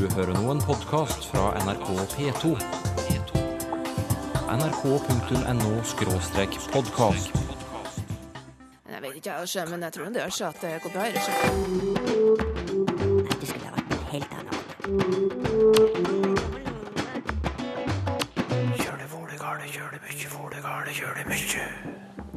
Du hører nå en podkast fra NRK P2. nrk.no-podkast. Jeg vet ikke, jeg, men jeg tror det gjør seg at det går bra. Ikke? Det skulle ha vært noe helt annet.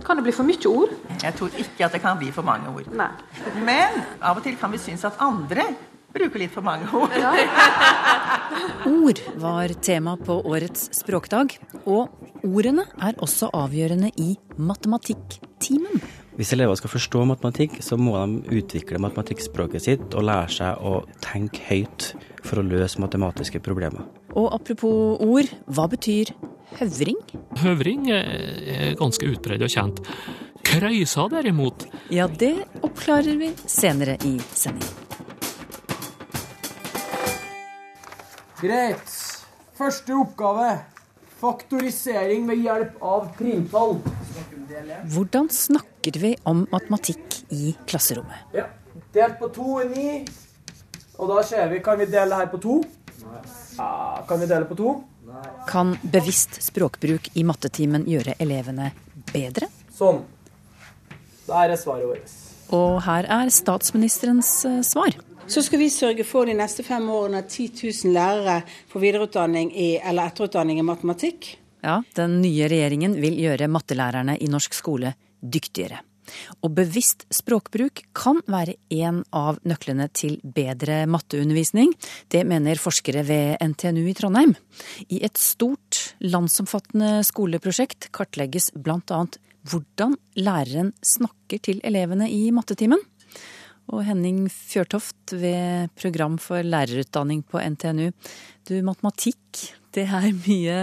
Kan det bli for mye ord? Jeg tror ikke at det kan bli for mange ord. Nei. Men av og til kan vi synes at andre bruker litt for mange ord. Ord var tema på årets språkdag, og ordene er også avgjørende i matematikktimen. Hvis elever skal forstå matematikk, så må de utvikle matematikkspråket sitt og lære seg å tenke høyt for å løse matematiske problemer. Og apropos ord, hva betyr høvring? Høvring er ganske utbredt og kjent. Krøysa derimot, Ja, det oppklarer vi senere i sendingen. Greit. Første oppgave. Faktorisering ved hjelp av primtall. Hvordan snakker vi om matematikk i klasserommet? Ja. Delt på to er ni. Og da ser vi, kan vi dele her på to? Ja, kan vi dele på to? Kan bevisst språkbruk i mattetimen gjøre elevene bedre? Sånn. Der er svaret vårt. Og her er statsministerens eh, svar. Så skal vi sørge for de neste fem årene at 10 000 lærere får videreutdanning i, eller etterutdanning i matematikk. Ja, den nye regjeringen vil gjøre mattelærerne i norsk skole dyktigere. Og bevisst språkbruk kan være en av nøklene til bedre matteundervisning. Det mener forskere ved NTNU i Trondheim. I et stort, landsomfattende skoleprosjekt kartlegges bl.a. hvordan læreren snakker til elevene i mattetimen. Og Henning Fjørtoft ved Program for lærerutdanning på NTNU. Du, matematikk, det er mye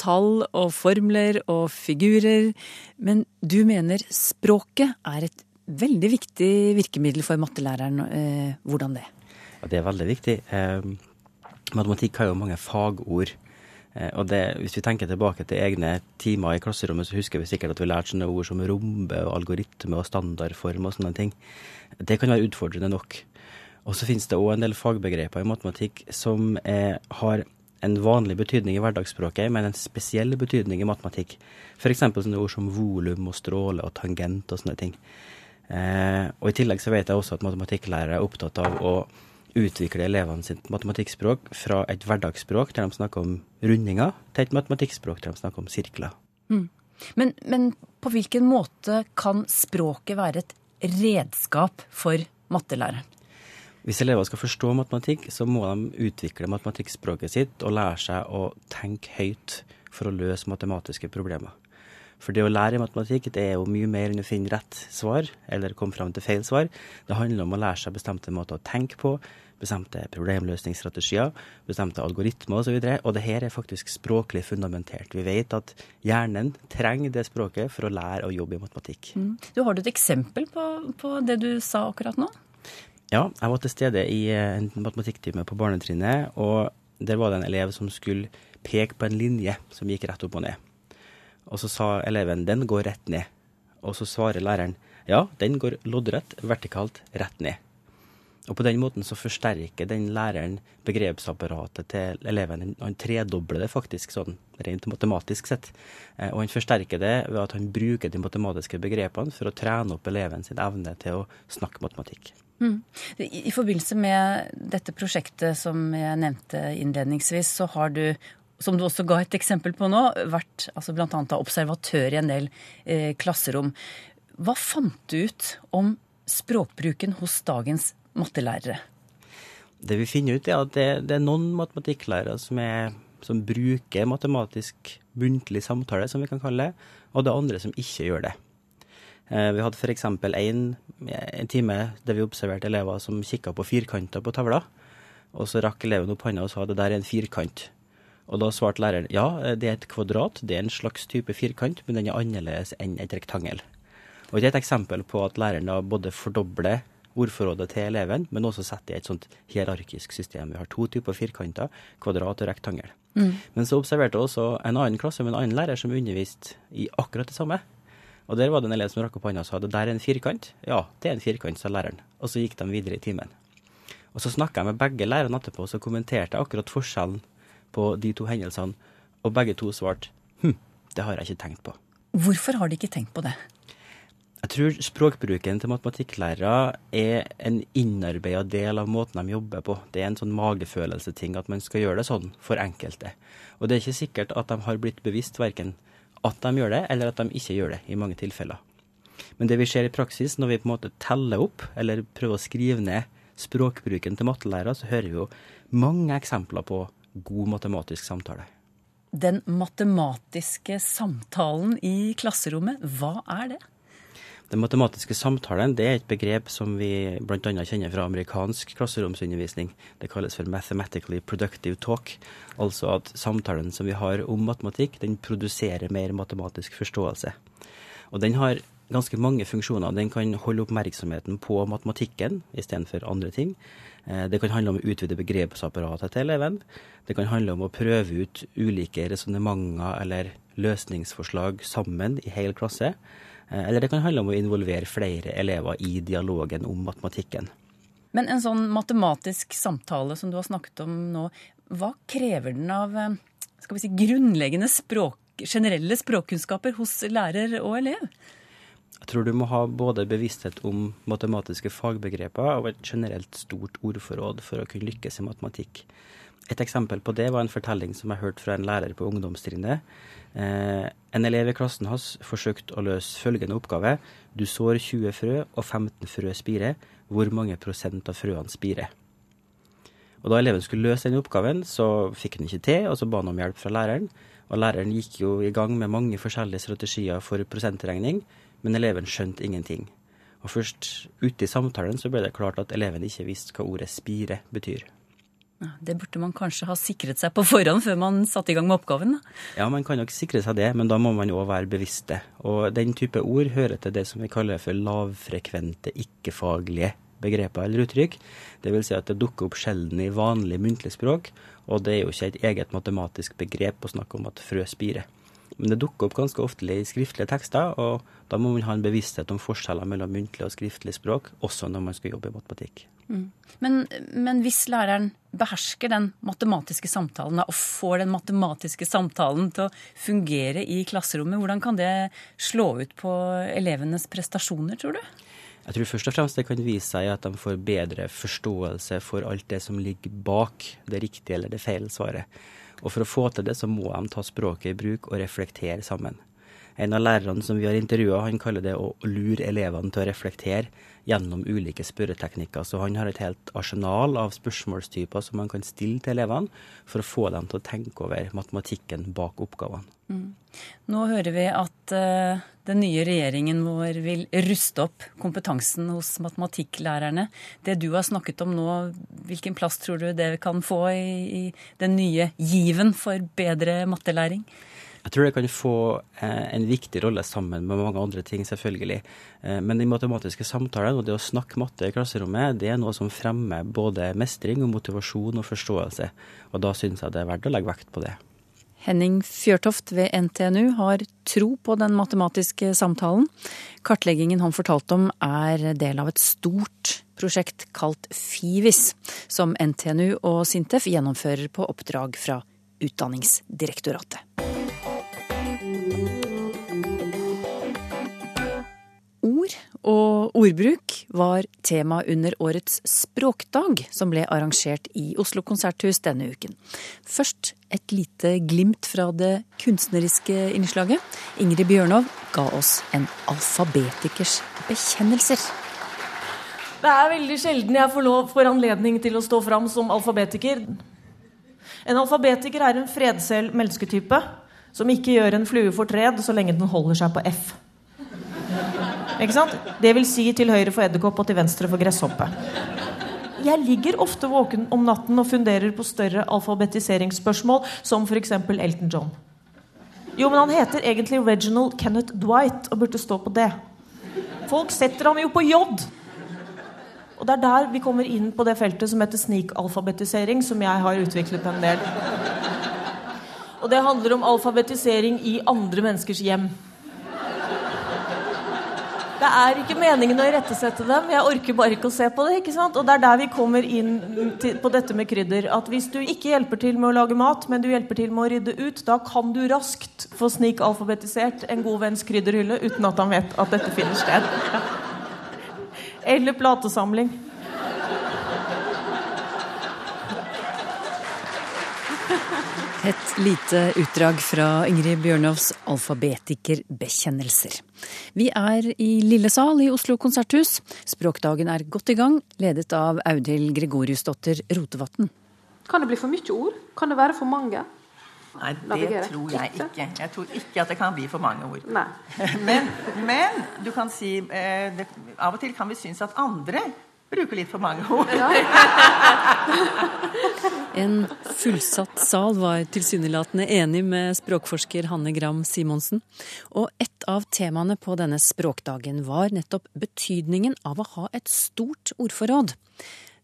tall og formler og figurer. Men du mener språket er et veldig viktig virkemiddel for mattelæreren. Eh, hvordan det? Ja, det er veldig viktig. Eh, matematikk har jo mange fagord. Eh, og det, hvis vi tenker tilbake til egne timer i klasserommet, så husker vi sikkert at vi lærte sånne ord som rombe og algoritme og standardform og sånne ting. Det kan være utfordrende nok. Og så finnes det òg en del fagbegreper i matematikk som er, har en vanlig betydning i hverdagsspråket, men en spesiell betydning i matematikk. F.eks. sånne ord som volum og stråle og tangent og sånne ting. Eh, og I tillegg så vet jeg også at matematikklærere er opptatt av å utvikle elevene sitt matematikkspråk fra et hverdagsspråk der de snakker om rundinger, til et matematikkspråk der de snakker om sirkler. Mm. Men, men på hvilken måte kan språket være et redskap for mattelæreren? Hvis elever skal forstå matematikk, så må de utvikle matematikkspråket sitt og lære seg å tenke høyt for å løse matematiske problemer. For det å lære matematikk det er jo mye mer enn å finne rett svar, eller komme fram til feil svar. Det handler om å lære seg bestemte måter å tenke på, bestemte problemløsningsstrategier, bestemte algoritmer osv. Og, så og det her er faktisk språklig fundamentert. Vi vet at hjernen trenger det språket for å lære å jobbe i matematikk. Mm. Du Har du et eksempel på, på det du sa akkurat nå? Ja, jeg var til stede i en matematikktime på barnetrinnet, og der var det en elev som skulle peke på en linje som gikk rett opp og ned. Og så sa eleven 'den går rett ned'. Og så svarer læreren 'ja, den går loddrett, vertikalt, rett ned'. Og på den måten så forsterker den læreren begrepsapparatet til eleven. Han tredobler det faktisk, sånn rent matematisk sett. Og han forsterker det ved at han bruker de matematiske begrepene for å trene opp eleven sin evne til å snakke matematikk. Mm. I forbindelse med dette prosjektet som jeg nevnte innledningsvis, så har du som du også ga et eksempel på nå, vært altså bl.a. observatør i en del eh, klasserom. Hva fant du ut om språkbruken hos dagens mattelærere? Det vi finner ut, er at det, det er noen matematikklærere som, er, som bruker matematisk muntlig samtale, som vi kan kalle det, og det er andre som ikke gjør det. Eh, vi hadde f.eks. En, en time der vi observerte elever som kikka på firkanter på tavla. Og så rakk eleven opp hånda og sa det der er en firkant. Og da svarte læreren ja, det er et kvadrat, det er en slags type firkant, men den er annerledes enn et rektangel. Og det er et eksempel på at læreren da både fordobler ordforrådet til eleven, men også setter i et sånt hierarkisk system. Vi har to typer firkanter, kvadrat og rektangel. Mm. Men så observerte jeg også en annen klasse med en annen lærer som underviste i akkurat det samme. Og der var det en elev som rakk opp hånda og sa det der er en firkant. Ja, det er en firkant, sa læreren. Og så gikk de videre i timen. Og så snakka jeg med begge lærerne etterpå, og så kommenterte jeg akkurat forskjellen på de to hendelsene. Og begge to svarte hm, det har jeg ikke tenkt på. Hvorfor har de ikke tenkt på det? Jeg tror språkbruken til matematikklærere er en innarbeida del av måten de jobber på. Det er en sånn magefølelseting at man skal gjøre det sånn for enkelte. Og det er ikke sikkert at de har blitt bevisst verken at de gjør det, eller at de ikke gjør det, i mange tilfeller. Men det vi ser i praksis, når vi på en måte teller opp, eller prøver å skrive ned språkbruken til mattelærere, så hører vi jo mange eksempler på god matematisk samtale. Den matematiske samtalen i klasserommet, hva er det? Den matematiske samtalen det er et begrep som vi bl.a. kjenner fra amerikansk klasseromsundervisning. Det kalles for 'mathematically productive talk'. Altså at samtalen som vi har om matematikk, den produserer mer matematisk forståelse. Og den har ganske mange funksjoner. Den kan holde oppmerksomheten på matematikken istedenfor andre ting. Eh, det kan handle om å utvide begrepsapparatet til eleven. Det kan handle om å prøve ut ulike resonnementer eller løsningsforslag sammen i hel klasse. Eh, eller det kan handle om å involvere flere elever i dialogen om matematikken. Men en sånn matematisk samtale som du har snakket om nå, hva krever den av eh, skal vi si, grunnleggende språk, generelle språkkunnskaper hos lærer og elev? Jeg tror du må ha både bevissthet om matematiske fagbegreper og et generelt stort ordforråd for å kunne lykkes i matematikk. Et eksempel på det var en fortelling som jeg hørte fra en lærer på ungdomstrinnet. Eh, en elev i klassen hans forsøkte å løse følgende oppgave. Du sår 20 frø, og 15 frø spirer. Hvor mange prosent av frøene spirer? Og Da eleven skulle løse den oppgaven, så fikk han ikke til, og så ba han om hjelp fra læreren. Og Læreren gikk jo i gang med mange forskjellige strategier for prosentregning, men eleven skjønte ingenting. Og Først ute i samtalen så ble det klart at eleven ikke visste hva ordet spire betyr. Det burde man kanskje ha sikret seg på forhånd før man satte i gang med oppgaven? Ja, man kan nok sikre seg det, men da må man òg være bevisst det. Og den type ord hører til det som vi kaller for lavfrekvente, ikke-faglige begreper eller uttrykk. Vil si at det dukker opp sjelden i vanlig muntlig språk, og det er jo ikke et eget matematisk begrep å snakke om at frø spirer. Men det dukker opp ganske ofte i skriftlige tekster, og da må man ha en bevissthet om forskjeller mellom muntlig og skriftlig språk, også når man skal jobbe i matematikk. Mm. Men, men, hvis læreren behersker den matematiske samtalen og får den matematiske samtalen til å fungere i klasserommet, hvordan kan det slå ut på elevenes prestasjoner, tror du? Jeg tror først og fremst det kan vise seg at de får bedre forståelse for alt det som ligger bak det riktige eller det feil svaret. Og for å få til det, så må de ta språket i bruk og reflektere sammen. En av lærerne som vi har intervjua, han kaller det å lure elevene til å reflektere gjennom ulike spørreteknikker. Så han har et helt arsenal av spørsmålstyper som man kan stille til elevene for å få dem til å tenke over matematikken bak oppgavene. Mm. Nå hører vi at uh, den nye regjeringen vår vil ruste opp kompetansen hos matematikklærerne. Det du har snakket om nå, hvilken plass tror du det kan få i, i den nye given for bedre mattelæring? Jeg tror det kan få eh, en viktig rolle sammen med mange andre ting, selvfølgelig. Eh, men de matematiske samtalene og det å snakke matte i klasserommet, det er noe som fremmer både mestring og motivasjon og forståelse. Og da syns jeg det er verdt å legge vekt på det. Henning Fjørtoft ved NTNU har tro på den matematiske samtalen. Kartleggingen han fortalte om er del av et stort prosjekt kalt FIVIS, som NTNU og Sintef gjennomfører på oppdrag fra Utdanningsdirektoratet. Og ordbruk var tema under årets språkdag, som ble arrangert i Oslo konserthus denne uken. Først et lite glimt fra det kunstneriske innslaget. Ingrid Bjørnov ga oss en alfabetikers bekjennelser. Det er veldig sjelden jeg får, lov, får anledning til å stå fram som alfabetiker. En alfabetiker er en fredselv mennesketype som ikke gjør en flue fortred så lenge den holder seg på F. Ikke sant? Det vil si til høyre for edderkopp og til venstre for gresshoppe. Jeg ligger ofte våken om natten og funderer på større alfabetiseringsspørsmål, som f.eks. Elton John. Jo, men han heter egentlig Reginald Kenneth Dwight og burde stå på det. Folk setter ham jo på J. Og det er der vi kommer inn på det feltet som heter snikalfabetisering, som jeg har utviklet en del. Og det handler om alfabetisering i andre menneskers hjem. Det er ikke meningen å irettesette dem. Jeg orker bare ikke å se på det. ikke sant? Og det er der vi kommer inn til, på dette med krydder. At hvis du ikke hjelper til med å lage mat, men du hjelper til med å rydde ut, da kan du raskt få snikalfabetisert en god venns krydderhylle uten at han vet at dette finner sted. Eller platesamling. Et lite utdrag fra Ingrid Bjørnovs alfabetikerbekjennelser. Vi er i Lille sal i Oslo konserthus. Språkdagen er godt i gang, ledet av Audhild Gregoriusdotter Rotevatn. Kan det bli for mye ord? Kan det være for mange? Nei, det tror jeg ikke. Jeg tror ikke at det kan bli for mange ord. Nei. Men, men du kan si eh, det, Av og til kan vi synes at andre bruker litt for mange ord. En fullsatt sal var tilsynelatende enig med språkforsker Hanne Gram Simonsen. Og et av temaene på denne språkdagen var nettopp betydningen av å ha et stort ordforråd.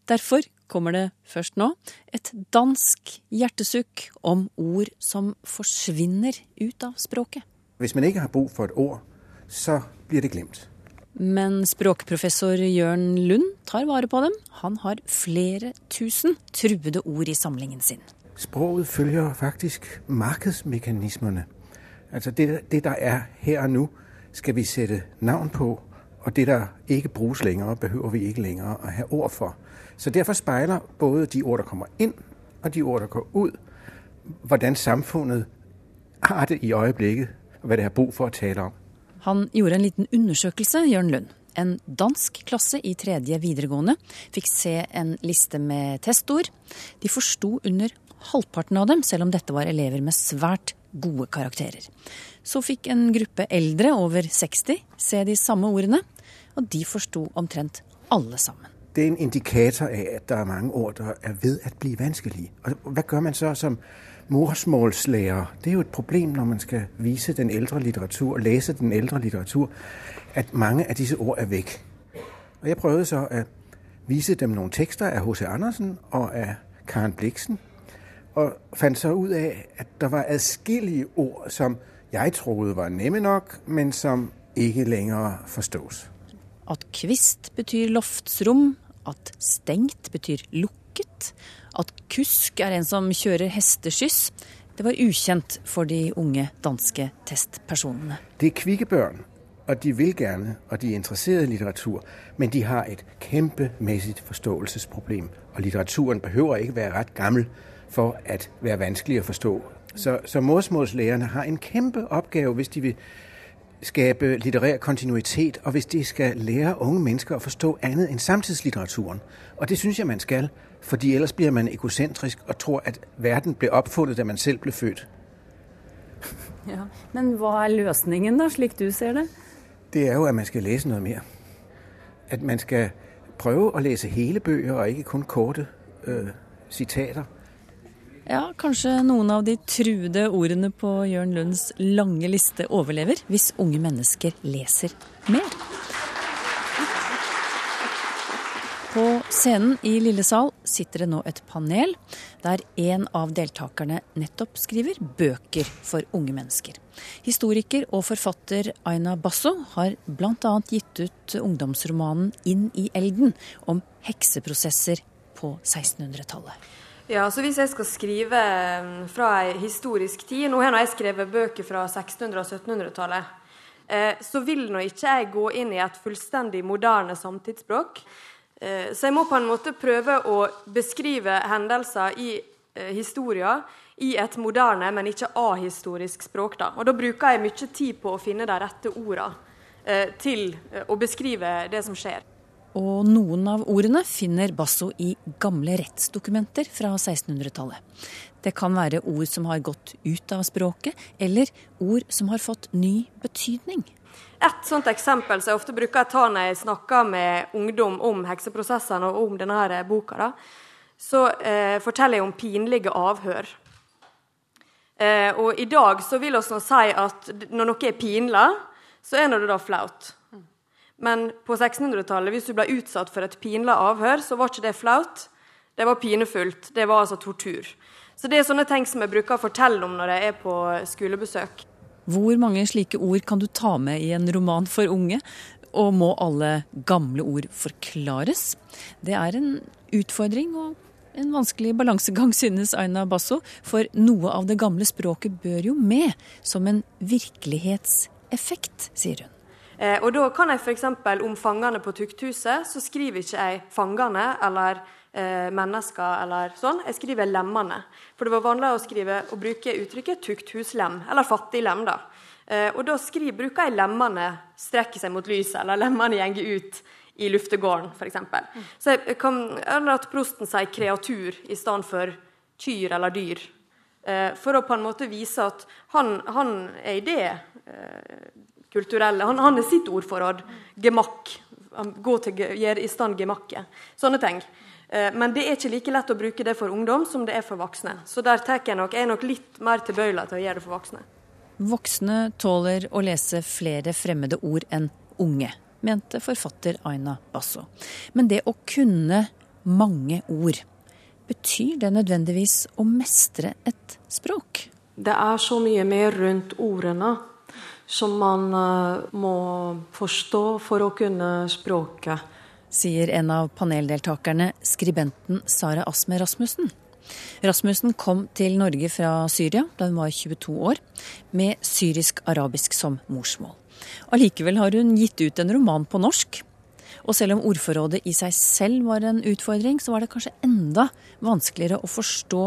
Derfor kommer det først nå et dansk hjertesukk om ord som forsvinner ut av språket. Hvis man ikke har bruk for et ord, så blir det glemt. Men språkprofessor Jørn Lund tar vare på dem. Han har flere tusen truede ord i samlingen sin. Språket følger faktisk markedsmekanismene. Altså det, det der er her og nå, skal vi sette navn på. Og det der ikke brukes lenger, behøver vi ikke lenger å ha ord for. Så derfor speiler både de ord der kommer inn, og de ord der går ut, hvordan samfunnet har det i øyeblikket, og hva det har bruk for å tale om. Han gjorde en liten undersøkelse, Jørn Lund. En dansk klasse i tredje videregående fikk se en liste med testord. De forsto under halvparten av dem, selv om dette var elever med svært gode karakterer. Så fikk en gruppe eldre over 60 se de samme ordene, og de forsto omtrent alle sammen. Det er en indikator av at det er mange ord der er ved å bli vanskelige. Og hva gjør man så som morsmålslærer? Det er jo et problem når man skal vise den eldre litteratur lese den eldre litteratur, at mange av disse ord er vekk. Og Jeg prøvde så å vise dem noen tekster av H.C. Andersen og av Karen Bliksen, og fant så ut av at det var adskillige ord som jeg trodde var nemme nok, men som ikke lenger forstås. At kvist betyr loftsrom, at stengt betyr lukket, at kusk er en som kjører hesteskyss. Det var ukjent for de unge danske testpersonene. Det er kvikke børn, og de vil gjerne, og de er interessert i litteratur, men de har et kjempemessig forståelsesproblem. Og litteraturen behøver ikke være rett gammel for å være vanskelig å forstå. Så, så morsmålslærerne har en kjempe oppgave hvis de vil skape litterær kontinuitet, og hvis de skal lære unge mennesker å forstå annet enn samtidslitteraturen. Og det syns jeg man skal, fordi ellers blir man egocentrisk og tror at verden ble oppfunnet da man selv ble født. Ja, Men hva er løsningen, da, slik du ser det? Det er jo at man skal lese noe mer. At man skal prøve å lese hele bøker, og ikke kun korte øh, sitater. Ja, kanskje noen av de truede ordene på Jørn Lunds lange liste overlever, hvis unge mennesker leser mer. På scenen i Lille sal sitter det nå et panel der en av deltakerne nettopp skriver bøker for unge mennesker. Historiker og forfatter Aina Basso har bl.a. gitt ut ungdomsromanen Inn i elden om hekseprosesser på 1600-tallet. Ja, så Hvis jeg skal skrive mm, fra ei historisk tid Nå har jeg skrevet bøker fra 1600- og 1700-tallet. Eh, så vil nå ikke jeg gå inn i et fullstendig moderne samtidsspråk. Eh, så jeg må på en måte prøve å beskrive hendelser i eh, historia i et moderne, men ikke ahistorisk språk. Da. Og da bruker jeg mye tid på å finne de rette ordene til å beskrive det som skjer. Og noen av ordene finner Basso i gamle rettsdokumenter fra 1600-tallet. Det kan være ord som har gått ut av språket, eller ord som har fått ny betydning. Et sånt eksempel som jeg ofte bruker å ta når jeg snakker med ungdom om hekseprosessene og om denne her boka, da, så eh, forteller jeg om pinlige avhør. Eh, og i dag så vil vi si at når noe er pinlig, så er det da flaut. Men på 1600-tallet, hvis du ble utsatt for et pinlig avhør, så var ikke det flaut. Det var pinefullt. Det var altså tortur. Så det er sånne ting som jeg bruker å fortelle om når jeg er på skolebesøk. Hvor mange slike ord kan du ta med i en roman for unge? Og må alle gamle ord forklares? Det er en utfordring og en vanskelig balansegang, synes Aina Basso. For noe av det gamle språket bør jo med som en virkelighetseffekt, sier hun. Eh, og da kan jeg f.eks. om fangene på tukthuset, så skriver ikke jeg 'fangene' eller eh, 'mennesker' eller sånn. Jeg skriver 'lemmene'. For det var vanlig å skrive og bruke uttrykket 'tukthuslem', eller 'fattiglem'. da. Eh, og da skriver, bruker jeg 'lemmene strekker seg mot lyset', eller 'lemmene gjenger ut' i luftegården, f.eks. Så jeg kan, eller at prosten sier 'kreatur' i stedet for 'kyr' eller 'dyr'. Eh, for å på en måte vise at han, han er i det eh, kulturelle. Han, han er sitt ordforråd. Gemakk. Gå til, gjør i stand gemakket. Sånne ting. Eh, men det er ikke like lett å bruke det for ungdom som det er for voksne. Så der jeg nok, jeg er nok litt mer tilbøyelig til å gjøre det for voksne. Voksne tåler å lese flere fremmede ord enn unge, mente forfatter Aina Basso. Men det å kunne mange ord, betyr det nødvendigvis å mestre et språk? Det er så mye mer rundt ordene som man uh, må forstå for å kunne språket. Sier en av paneldeltakerne, skribenten Sara Asme Rasmussen. Rasmussen kom til Norge fra Syria da hun var 22 år, med syrisk-arabisk som morsmål. Allikevel har hun gitt ut en roman på norsk. Og selv om ordforrådet i seg selv var en utfordring, så var det kanskje enda vanskeligere å forstå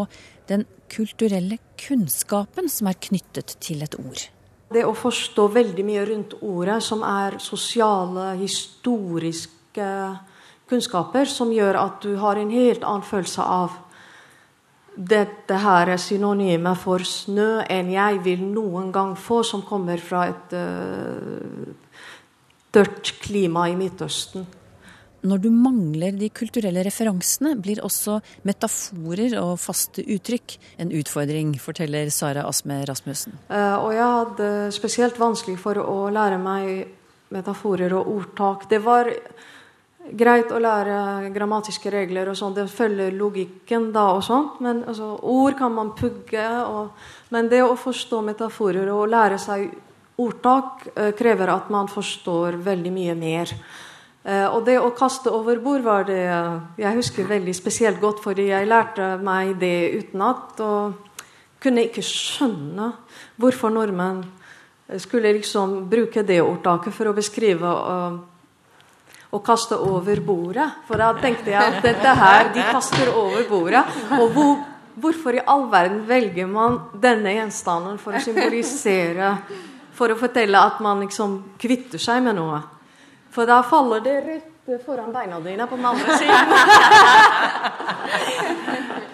den kulturelle kunnskapen som er knyttet til et ord. Det å forstå veldig mye rundt ordet, som er sosiale, historiske kunnskaper, som gjør at du har en helt annen følelse av dette her er synonymet for snø enn jeg vil noen gang få, som kommer fra et uh, dørt klima i Midtøsten når du mangler de kulturelle referansene, blir også metaforer og faste uttrykk en utfordring, forteller Sara Asme Rasmussen. Uh, og jeg hadde spesielt vanskelig for å lære meg metaforer og ordtak. Det var greit å lære grammatiske regler og sånn, det følger logikken da og sånn, men altså, ord kan man pugge. Og, men det å forstå metaforer og lære seg ordtak eh, krever at man forstår veldig mye mer. Eh, og det å kaste over bord var det jeg husker veldig spesielt godt, fordi jeg lærte meg det utenat. Og kunne ikke skjønne hvorfor nordmenn skulle liksom bruke det ordtaket for å beskrive uh, å kaste over bordet. For da tenkte jeg at dette her, de kaster over bordet. Og hvor, hvorfor i all verden velger man denne gjenstanden for å symbolisere For å fortelle at man liksom kvitter seg med noe? For da faller det rett foran beina dine på den andre siden.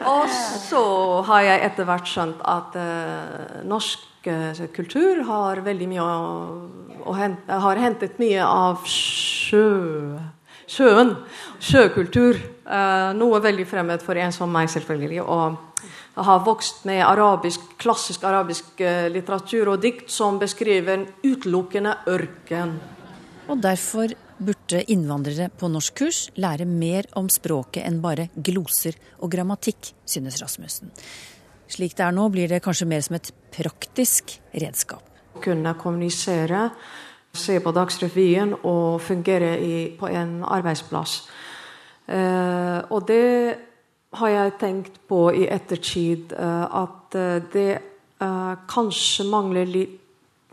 og så har jeg etter hvert skjønt at eh, norsk uh, kultur har veldig mye å, hente, har hentet mye av sjø, sjøen. Sjøkultur. Uh, noe veldig fremmed for en som meg, selvfølgelig. Og har vokst med arabisk, klassisk arabisk litteratur og dikt som beskriver utelukkende ørken. Og derfor burde innvandrere på norskkurs lære mer om språket enn bare gloser og grammatikk, synes Rasmussen. Slik det er nå, blir det kanskje mer som et praktisk redskap. Kunne kommunisere, se på Dagsrevyen og fungere i, på en arbeidsplass. Eh, og det har jeg tenkt på i ettertid, eh, at eh, det eh, kanskje mangler litt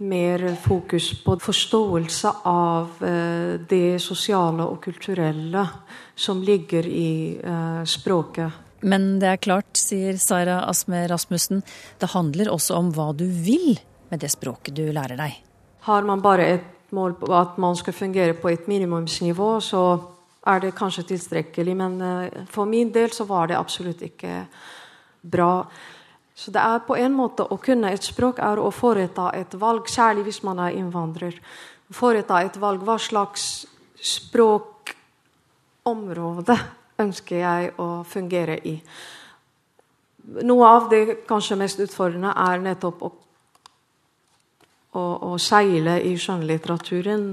mer fokus på forståelse av eh, det sosiale og kulturelle som ligger i språket. Men det er klart, sier Sara Asme Rasmussen, det handler også om hva du vil med det språket du lærer deg. Har man bare et mål på at man skal fungere på et minimumsnivå, så er det kanskje tilstrekkelig. Men eh, for min del så var det absolutt ikke bra. Så det er på en måte å kunne et språk er å foreta et valg, særlig hvis man er innvandrer. Foreta et valg. Hva slags språkområde ønsker jeg å fungere i? Noe av det kanskje mest utfordrende er nettopp å, å, å seile i skjønnlitteraturen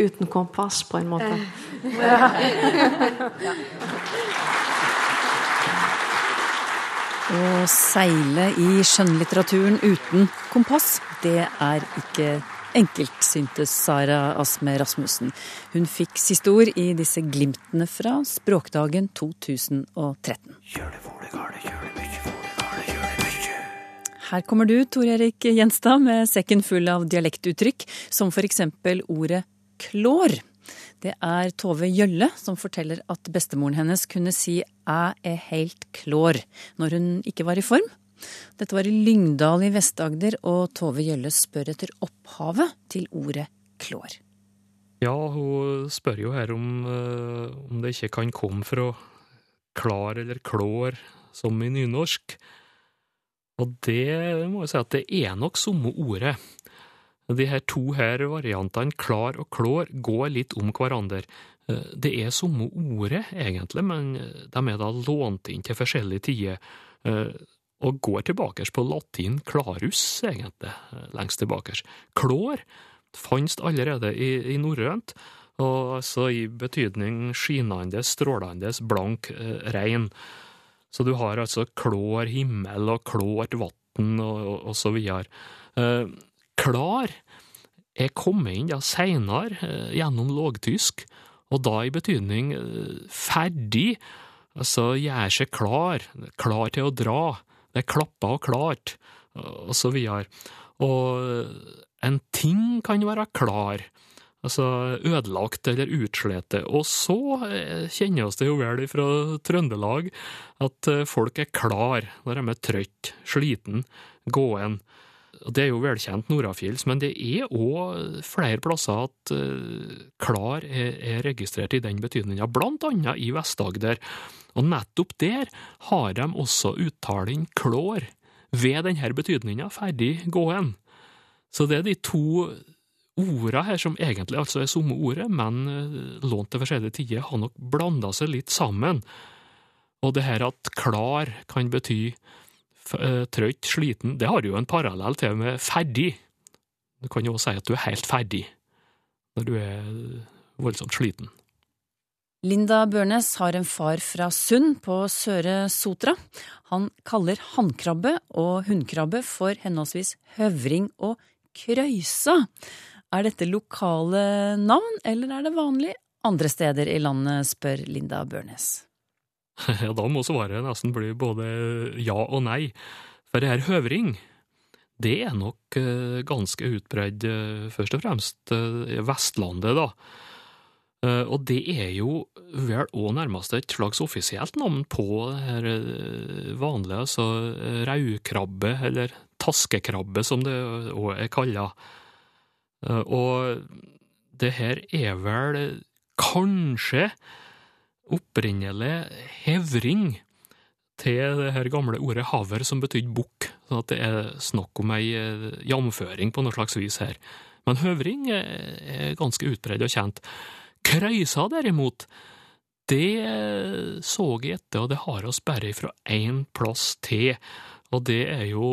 uten kompass, på en måte. Å seile i skjønnlitteraturen uten kompass, det er ikke enkelt, syntes Sara Asme Rasmussen. Hun fikk siste ord i disse glimtene fra Språkdagen 2013. Her kommer du, Tor Erik Gjenstad, med sekken full av dialektuttrykk, som f.eks. ordet klår. Det er Tove Gjølle som forteller at bestemoren hennes kunne si 'æ er heilt klår' når hun ikke var i form. Dette var i Lyngdal i Vest-Agder, og Tove Gjølle spør etter opphavet til ordet klår. Ja, hun spør jo her om, eh, om det ikke kan komme fra klar eller klår, som i nynorsk. Og det må jeg si at det er nok samme ordet. De her to her variantene, klar og klår, går litt om hverandre. Eh, Det er samme ordet, egentlig, men de er da lånt inn til forskjellige tider, eh, og går tilbake på latin clarus, egentlig, lengst tilbake. Klår fantes allerede i, i norrønt, og altså i betydning skinende, strålende, blank, eh, rein. Så du har altså klår himmel og klårt vann og, og, og så videre. Eh, klar er kommet inn da seinere, eh, gjennom lågtysk, og da i betydning eh, ferdig, altså gjør seg klar, klar til å dra, det er klappa og klart, og så videre. Og en ting kan være klar, altså ødelagt eller utslettet, og så eh, kjenner oss det jo vel fra Trøndelag at eh, folk er klar når de er trøtt, sliten, gåen. Det er jo velkjent nordafjells, men det er òg flere plasser at uh, klar er registrert i den betydninga, blant annet i Vest-Agder. Og nettopp der har de også uttalen klår, ved denne betydninga, ferdig gåen. Så det er de to orda her som egentlig altså er samme ordet, men uh, lånt til forskjellige tider, har nok blanda seg litt sammen. Og det her at klar kan bety trøtt, sliten, det har jo en parallell til med ferdig. Du kan jo også si at du er helt ferdig når du er voldsomt sliten. Linda Børnes har en far fra Sund på Søre Sotra. Han kaller hannkrabbe og hunnkrabbe for henholdsvis høvring og krøysa. Er dette lokale navn, eller er det vanlig andre steder i landet, spør Linda Børnes. Ja, da må svaret nesten bli både ja og nei. For det her høvring, det er nok eh, ganske utbredt, eh, først og fremst i Vestlandet, da. Og det er jo vel òg nærmest et slags offisielt navn på det her vanlige, altså raukrabbe, eller taskekrabbe, som det òg er kalla. Og det her er vel kanskje opprinnelig hevring til det her gamle ordet haver, som betydde bukk, sånn at det er snakk om ei jamføring på noe slags vis her. Men høvring er ganske utbredt og kjent. Krøysa, derimot, det så jeg etter, og det har oss bare fra én plass til. Og det er jo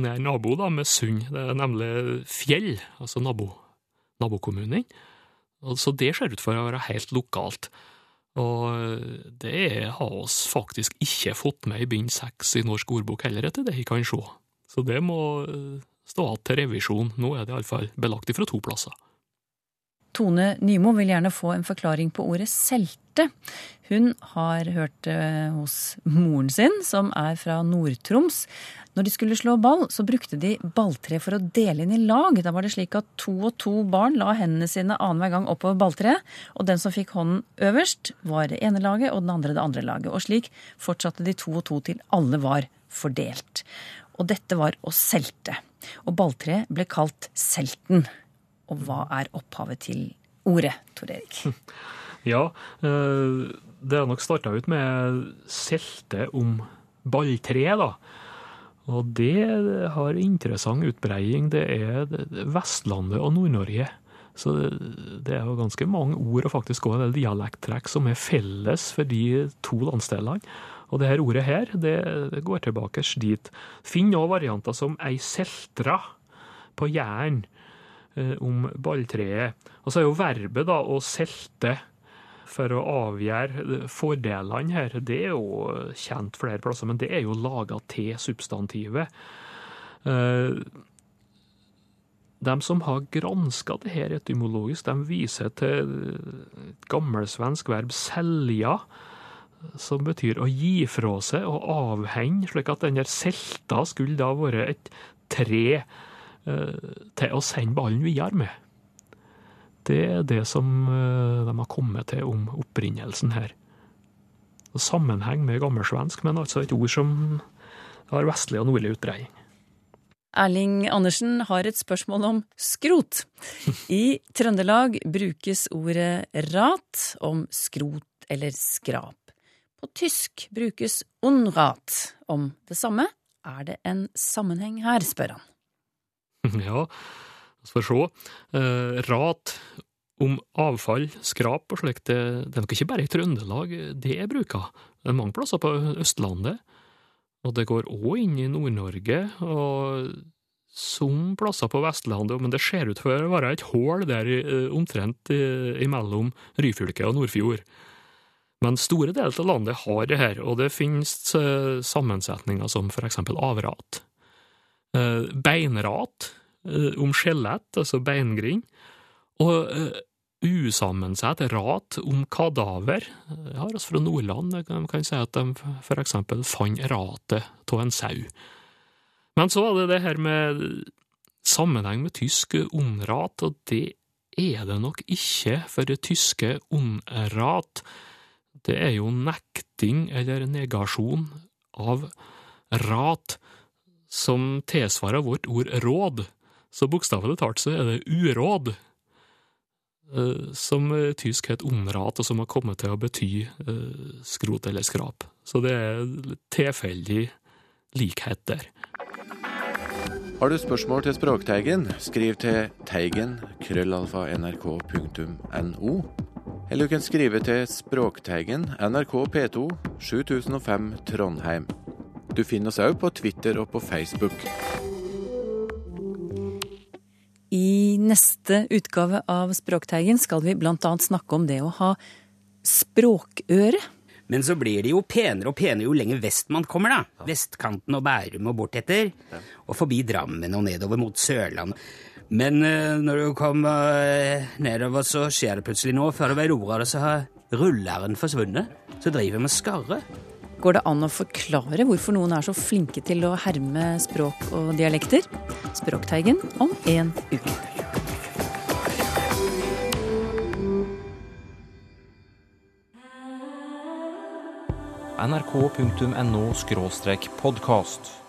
nær nabo da, med Sund, det er nemlig Fjell, altså nabo, nabokommunen. Så det ser ut for å være helt lokalt. Og det har oss faktisk ikke fått med i bind seks i Norsk ordbok heller, etter det jeg kan se. Så det må stå igjen til revisjon. Nå er det iallfall belagt ifra to plasser. Tone Nymo vil gjerne få en forklaring på ordet selte. Hun har hørt det hos moren sin, som er fra Nord-Troms. Når de skulle slå ball, så brukte de balltre for å dele inn i lag. Da var det slik at to og to barn la hendene sine annenhver gang oppover balltreet, og den som fikk hånden øverst, var det ene laget, og den andre det andre laget. Og slik fortsatte de to og to til alle var fordelt. Og dette var å selte. Og balltreet ble kalt selten. Og hva er opphavet til ordet, Tor Erik? Ja, det har nok starta ut med selte om balltre, da. Og det har interessant utbreiing. Det er Vestlandet og Nord-Norge. Så det er jo ganske mange ord og faktisk òg dialekttrekk som er felles for de to landsdelene. Og det her ordet her, det går tilbake dit. Finn òg varianter som ei seltra på Jæren om balltreet. Og så er jo verbet da å selte for å avgjøre fordelene her, det er jo kjent flere plasser, men det er jo laga til substantivet. de som har granska det her etymologisk, de viser til et gammelsvensk verb 'selja', som betyr å gi fra seg og avhenge, slik at den der selta skulle da være et tre eh, til å sende ballen videre med. Det er det som eh, de har kommet til om opprinnelsen her. Sammenheng med gammelsvensk, men altså et ord som har vestlig og nordlig utbreiing. Erling Andersen har et spørsmål om skrot. I Trøndelag brukes ordet rat om skrot eller skrap. På tysk brukes unrat om det samme. Er det en sammenheng her, spør han. Ja, vi får se. Eh, rat om avfall, skrap og slikt, det, det er nok ikke bare i Trøndelag det er bruka. Det er mange plasser på Østlandet. Og det går òg inn i Nord-Norge, og som plasser på Vestlandet, men det ser ut for å være et hull der eh, omtrent imellom Ryfylke og Nordfjord. Men store deler av landet har det her, og det finnes eh, sammensetninger som for eksempel avrat. Eh, beinrat om skjelett, altså beingrind, og usammensett rat om kadaver. Jeg har oss fra Nordland, de kan si at de for eksempel fant ratet av en sau. Men så var det det her med sammenheng med tysk ondrat, og det er det nok ikke, for det tyske ondrat, det er jo nekting eller negasjon av rat, som tilsvarer vårt ord råd, så bokstavelig talt så er det uråd, som tysk het omrat, og som har kommet til å bety skrot eller skrap. Så det er tilfeldig likhet der. Har du spørsmål til Språkteigen, skriv til teigen krøllalfa nrk.no. Eller du kan skrive til Språkteigen, NRK P2, 7005 Trondheim. Du finner oss òg på Twitter og på Facebook. I neste utgave av Språkteigen skal vi blant annet snakke om det å ha språkøre. Men så blir det jo penere og penere jo lenger vest man kommer, da. Vestkanten og Bærum og bortetter. Og forbi Drammen og nedover mot Sørlandet. Men uh, når du kommer uh, nedover, så skjer det plutselig noe. Før du var ordet av det, så har rulleren forsvunnet. Så driver vi med skarre. Går det an å forklare hvorfor noen er så flinke til å herme språk og dialekter? Språkteigen om en uke. nrk.no podkast.